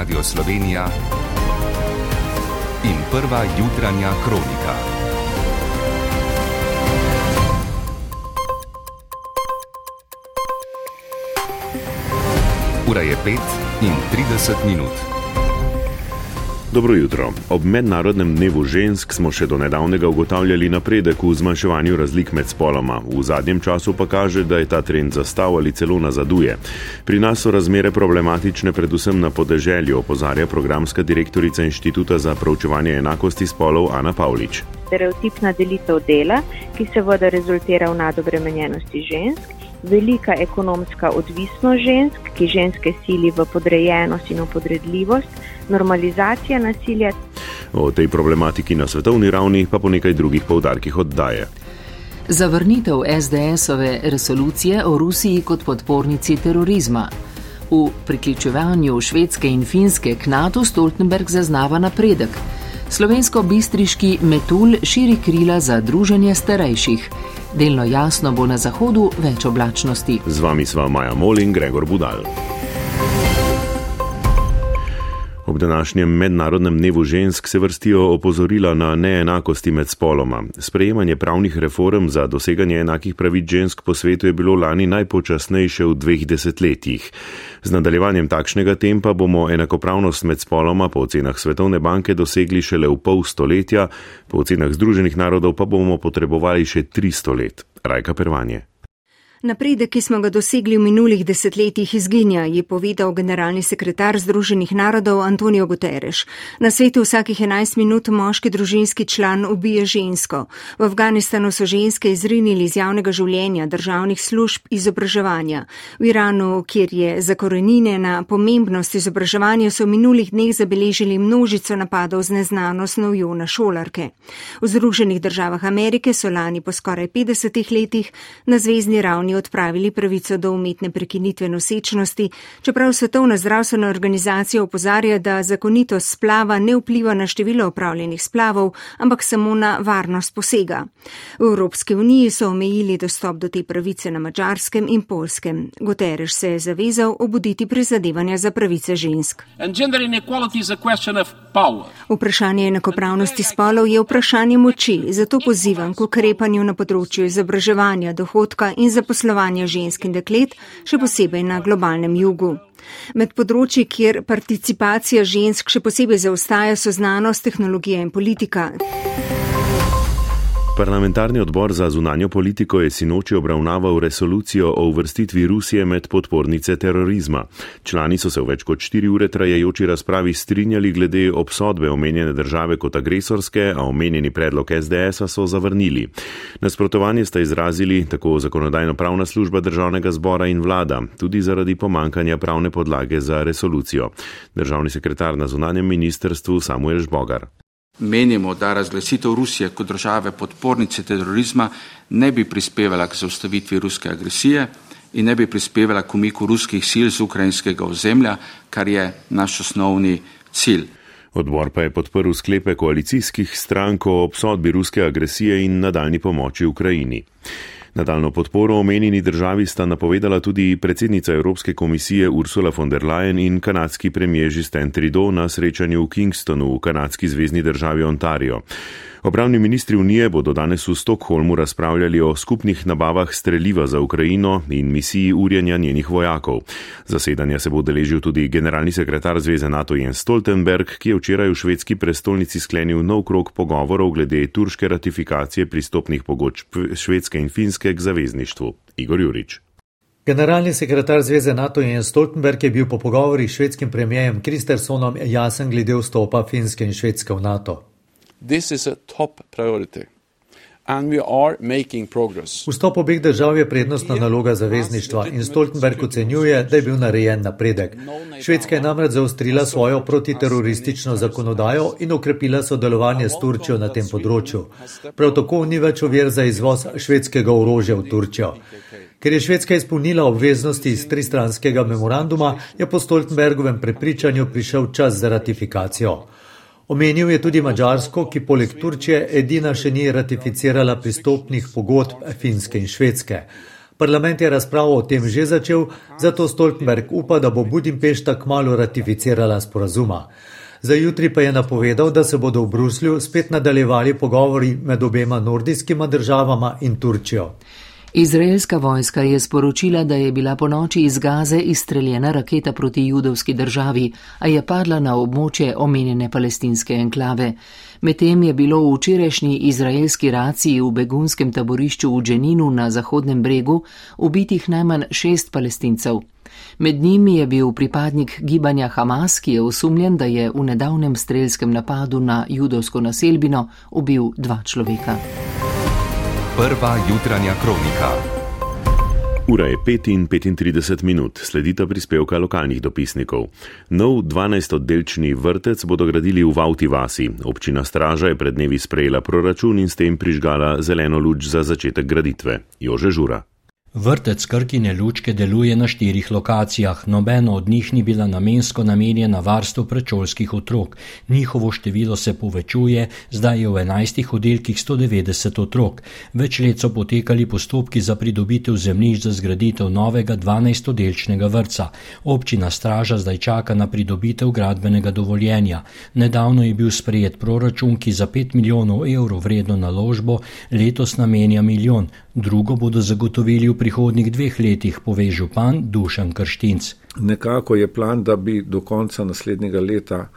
Radio Slovenija in prva jutranja kronika. Ura je 5 in 30 minut. Dobro jutro. Ob mednarodnem dnevu žensk smo še do nedavnega ugotavljali napredek v zmanjševanju razlik med spoloma. V zadnjem času pa kaže, da je ta trend zastav ali celo nazaduje. Pri nas so razmere problematične predvsem na podeželju, opozarja programska direktorica Inštituta za proučevanje enakosti spolov Ana Pavlič. Stereotipna delitev dela, ki seveda rezultira v nadobremenjenosti žensk velika ekonomska odvisnost žensk, ki ženske sili v podrejenost in v podredljivost, normalizacija nasilja. O tej problematiki na svetovni ravni pa po nekaj drugih povdarkih oddaje. Zavrnitev SDS-ove resolucije o Rusiji kot podpornici terorizma. V priključevanju Švedske in Finske k NATO Stoltenberg zaznava napredek. Slovensko-bistriški metul širi krila za druženje starejših. Delno jasno bo na zahodu več oblačnosti. Z vami sva Maja Mol in Gregor Budal. Današnjem mednarodnem dnevu žensk se vrstijo opozorila na neenakosti med spoloma. Sprejemanje pravnih reform za doseganje enakih pravic žensk po svetu je bilo lani najpočasnejše v dveh desetletjih. Z nadaljevanjem takšnega tempa bomo enakopravnost med spoloma po ocenah Svetovne banke dosegli šele v pol stoletja, po ocenah Združenih narodov pa bomo potrebovali še 300 let. Rajka Pervanje. Napredek, ki smo ga dosegli v minulih desetletjih, izginja, je povedal generalni sekretar Združenih narodov Antonijo Guterres. Na svetu vsakih 11 minut moški družinski član ubije žensko. V Afganistanu so ženske izrinili iz javnega življenja, državnih služb, izobraževanja. V Iranu, kjer je zakorenjena pomembnost izobraževanja, so v minulih dneh zabeležili množico napadov z neznano snovjo na šolarke. V Združenih državah Amerike so lani po skoraj 50 letih na zvezdni ravni oni odpravili pravico do umetne prekinitve nosečnosti, čeprav Svetovna zdravstvena organizacija opozarja, da zakonitost splava ne vpliva na število opravljenih splavov, ampak samo na varnost posega. V Evropski uniji so omejili dostop do te pravice na mačarskem in polskem. Guterres se je zavezal obuditi prizadevanja za pravice žensk. Vprašanje enakopravnosti spolov je vprašanje moči, zato pozivam k ukrepanju na področju izobraževanja, dohodka in zaposlovanja zaposlovanja žensk in deklet, še posebej na globalnem jugu. Med področji, kjer participacija žensk še posebej zaostaja, so znanost, tehnologija in politika. Parlamentarni odbor za zunanjo politiko je sinoči obravnaval resolucijo o uvrstitvi Rusije med podpornice terorizma. Člani so se v več kot štiri ure trajajoči razpravi strinjali glede obsodbe omenjene države kot agresorske, a omenjeni predlog SDS-a so zavrnili. Nasprotovanje sta izrazili tako zakonodajno-pravna služba državnega zbora in vlada, tudi zaradi pomankanja pravne podlage za resolucijo. Državni sekretar na zunanjem ministrstvu Samuel Žbogar. Menimo, da razglasitev Rusije kot države podpornice terorizma ne bi prispevala k zaustavitvi ruske agresije in ne bi prispevala k umiku ruskih sil z ukrajinskega ozemlja, kar je naš osnovni cilj. Odbor pa je podprl sklepe koalicijskih strank o obsodbi ruske agresije in nadaljni pomoči Ukrajini. Nadaljno podporo omenjeni državi sta napovedala tudi predsednica Evropske komisije Ursula von der Leyen in kanadski premijer Justin Trudeau na srečanju v Kingstonu v kanadski zvezdni državi Ontario. Obravni ministri Unije bodo danes v Stokholmu razpravljali o skupnih nabavah streljiva za Ukrajino in misiji urjenja njenih vojakov. Zasedanja se bo deležil tudi generalni sekretar Zveze NATO Jens Stoltenberg, ki je včeraj v švedski prestolnici sklenil nov krok pogovorov glede turške ratifikacije pristopnih pogodb Švedske in Finske k zavezništvu. Igor Jurič. Generalni sekretar Zveze NATO Jens Stoltenberg je bil po pogovorih s švedskim premijejem Kristersonom jasen glede vstopa Finske in Švedske v NATO. This is a top priority. Vstop obeh držav je prednostna naloga zavezništva in Stoltenberg ocenjuje, da je bil narejen napredek. Švedska je namreč zaostrila svojo protiteroristično zakonodajo in okrepila sodelovanje s Turčijo na tem področju. Prav tako ni več ovir za izvoz švedskega orožja v Turčijo. Ker je Švedska izpolnila obveznosti iz tristranskega memoranduma, je po Stoltenbergovem prepričanju prišel čas za ratifikacijo. Omenil je tudi Mačarsko, ki poleg Turčije edina še ni ratificirala pristopnih pogodb Finske in Švedske. Parlament je razpravo o tem že začel, zato Stoltenberg upa, da bo Budimpešta kmalo ratificirala sporazuma. Za jutri pa je napovedal, da se bodo v Bruslju spet nadaljevali pogovori med obema nordijskima državama in Turčijo. Izraelska vojska je sporočila, da je bila po noči iz Gaze izstreljena raketa proti judovski državi, a je padla na območje omenjene palestinske enklave. Medtem je bilo v včerajšnji izraelski raciji v begunskem taborišču v Dženinu na Zahodnem bregu ubitih najmanj šest palestincev. Med njimi je bil pripadnik gibanja Hamas, ki je osumljen, da je v nedavnem strelskem napadu na judovsko naselbino ubil dva človeka. Prva jutranja kronika. Ura je 5 in 35 minut, sledita prispevka lokalnih dopisnikov. Nov 12-oddelčni vrtec bodo gradili v Vauti vasi. Občina Straža je pred dnevi sprejela proračun in s tem prižgala zeleno luč za začetek graditve. Jože Žura. Vrtec Krkine lučke deluje na štirih lokacijah, nobeno od njih ni bila namensko namenjena varstvu predšolskih otrok. Njihovo število se povečuje, zdaj je v enajstih oddelkih 190 otrok. Več let so potekali postopki za pridobitev zemljišč za zgraditev novega 12-oddelčnega vrca. Občina Straža zdaj čaka na pridobitev gradbenega dovoljenja. Nedavno je bil sprejet proračun, ki za 5 milijonov evrov vredno naložbo letos namenja milijon, drugo bodo zagotovili v prihodnjih dveh letih, pove župan Dušan Krštinc. Nekako je plan, da bi do konca naslednjega leta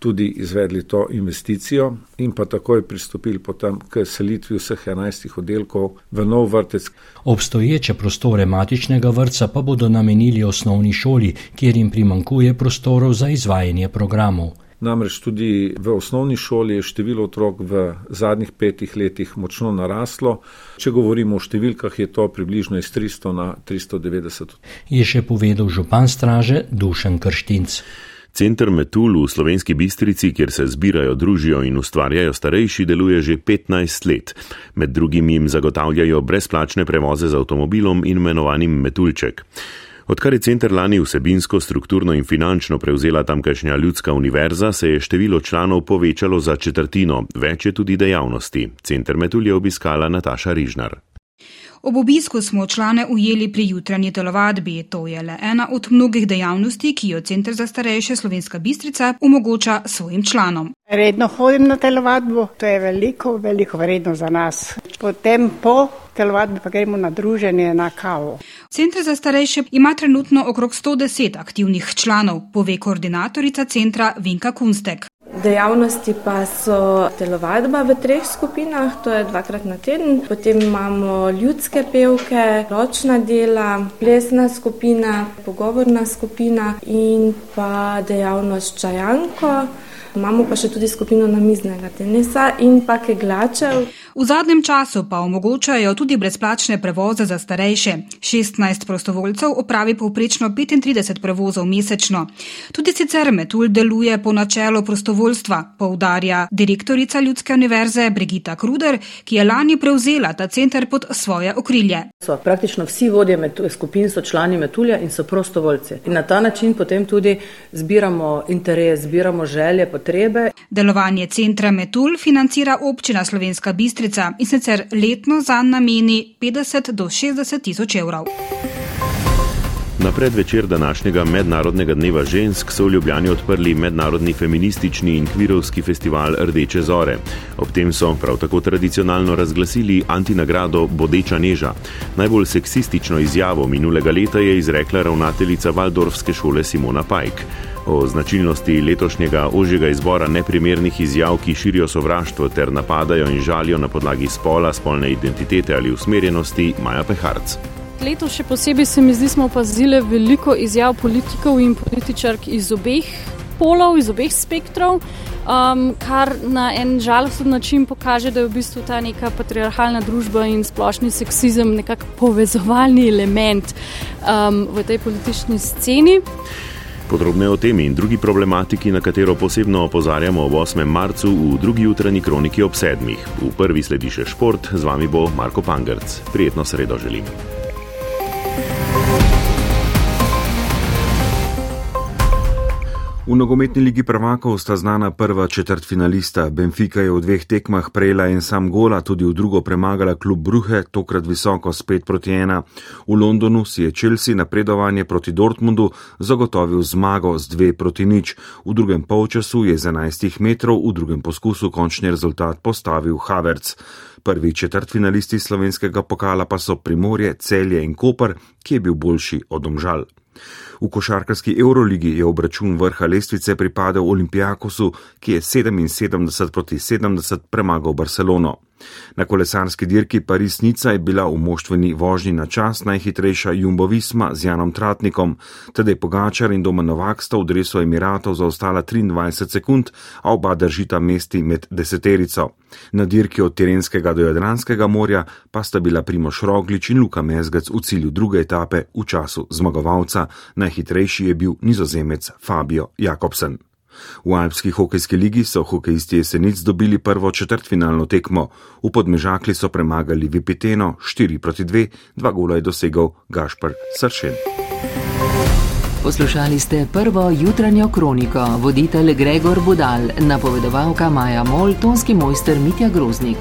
tudi izvedli to investicijo in pa takoj pristopili potem k selitvi vseh 11 oddelkov v nov vrtec. Obstoječe prostore matičnega vrca pa bodo namenili osnovni šoli, kjer jim primankuje prostorov za izvajanje programov. Namreč tudi v osnovni šoli je število otrok v zadnjih petih letih močno naraslo. Če govorimo o številkah, je to približno iz 300 na 390. Je še povedal župan straže Dušan Krštinc. Center Metul v slovenski bistrici, kjer se zbirajo, družijo in ustvarjajo starejši, deluje že 15 let. Med drugim jim zagotavljajo brezplačne prevoze z avtomobilom in imenovanim Metulček. Odkar je center lani vsebinsko, strukturno in finančno prevzela tamkajšnja ljudska univerza, se je število članov povečalo za četrtino, več je tudi dejavnosti. Center Metul je obiskala Nataša Rižnar. Ob obisku smo člane ujeli pri jutranji telovadbi. To je le ena od mnogih dejavnosti, ki jo Center za starejše Slovenska Bistrica omogoča svojim članom. Redno hodim na telovadbo, to je veliko, veliko vredno za nas. Potem po telovadbi pa gremo na druženje, na kavo. Center za starejše ima trenutno okrog 110 aktivnih članov, pove koordinatorica centra Vinka Kunstek. Dejavnosti pa so telovadba v treh skupinah, to je dvakrat na teden, potem imamo ljudske pevke, ročna dela, plesna skupina, pogovorna skupina in pa dejavnost čajanko. Imamo pa še tudi skupino namiznega tenisa in pa keglačev. V zadnjem času pa omogočajo tudi brezplačne prevoze za starejše. 16 prostovoljcev opravi povprečno 35 prevozov mesečno. Tudi sicer Metul deluje po načelu prostovoljstva, poudarja direktorica Ljudske univerze Brigita Kruder, ki je lani prevzela ta center pod svoje okrilje. So praktično vsi vodje skupin so člani Metulja in so prostovoljci. In na ta način potem tudi zbiramo interes, zbiramo želje, potrebe. Delovanje centra Metul financira občina Slovenska Bistrica in sicer letno za nameni 50 do 60 tisoč evrov. Na predvečer današnjega mednarodnega dneva žensk so v Ljubljani odprli mednarodni feministični in kvirovski festival Rdeče zore. Ob tem so prav tako tradicionalno razglasili antinagrado Bodeča neža. Najbolj seksistično izjavo minulega leta je izrekla ravnateljica Valdorfske šole Simona Pajk. O značilnosti letošnjega ožjega izbora neprimernih izjav, ki širijo sovraštvo ter napadajo in žalijo na podlagi spola, spolne identitete ali usmerjenosti, Maja Peharc. Letos še posebej se mi zdi, smo opazili veliko izjav politikov in političark iz obeh polov, iz obeh spektrov, um, kar na en žalosten način pokaže, da je v bistvu ta neka patriarhalna družba in splošni seksizem nekako povezovalni element um, v tej politični sceni. Podrobne o tem in drugi problematiki, na katero posebno opozarjamo ob 8. marcu v drugi jutranji kroniki ob 7. V prvi sledi še šport, z vami bo Marko Pangrc. Prijetno sredo želim. V nogometni ligi prvakov sta znana prva četrt finalista. Benfica je v dveh tekmah prejela en sam gola, tudi v drugo premagala klub Bruhe, tokrat visoko spet proti ena. V Londonu si je Chelsea napredovanje proti Dortmundu zagotovil zmago z dve proti nič. V drugem polčasu je z 11 metrov v drugem poskusu končni rezultat postavil Havertz. Prvi četrt finalisti slovenskega pokala pa so Primorje, Celje in Koper, ki je bil boljši od omžal. V košarkarski Euroligi je obračun vrha lestvice pripadal Olimpijakosu, ki je 77 proti 70 premagal Barcelono. Na kolesarski dirki Paris-Nica je bila v moštveni vožnji na čas najhitrejša Jumbo Visma z Janom Tratnikom, tedaj Pogačar in Doma Novak sta v dresu Emiratov zaostala 23 sekund, a oba držita mesti med deseterico. Na dirki od Tirenskega do Jadranskega morja pa sta bila Primoš Roglič in Luka Mezgec v cilju druge etape v času zmagovalca, najhitrejši je bil nizozemec Fabio Jakobsen. V Alpski hokejski ligi so hokejisti jesenic dobili prvo četrtfinalno tekmo. V podmežakli so premagali Vipiteno 4 proti 2, dva gola je dosegel Gašpar Sršen. Poslušali ste prvo jutranjo kroniko, voditelj Gregor Budal, napovedovalka Maja Mol, tonski mojster Mitja Groznik.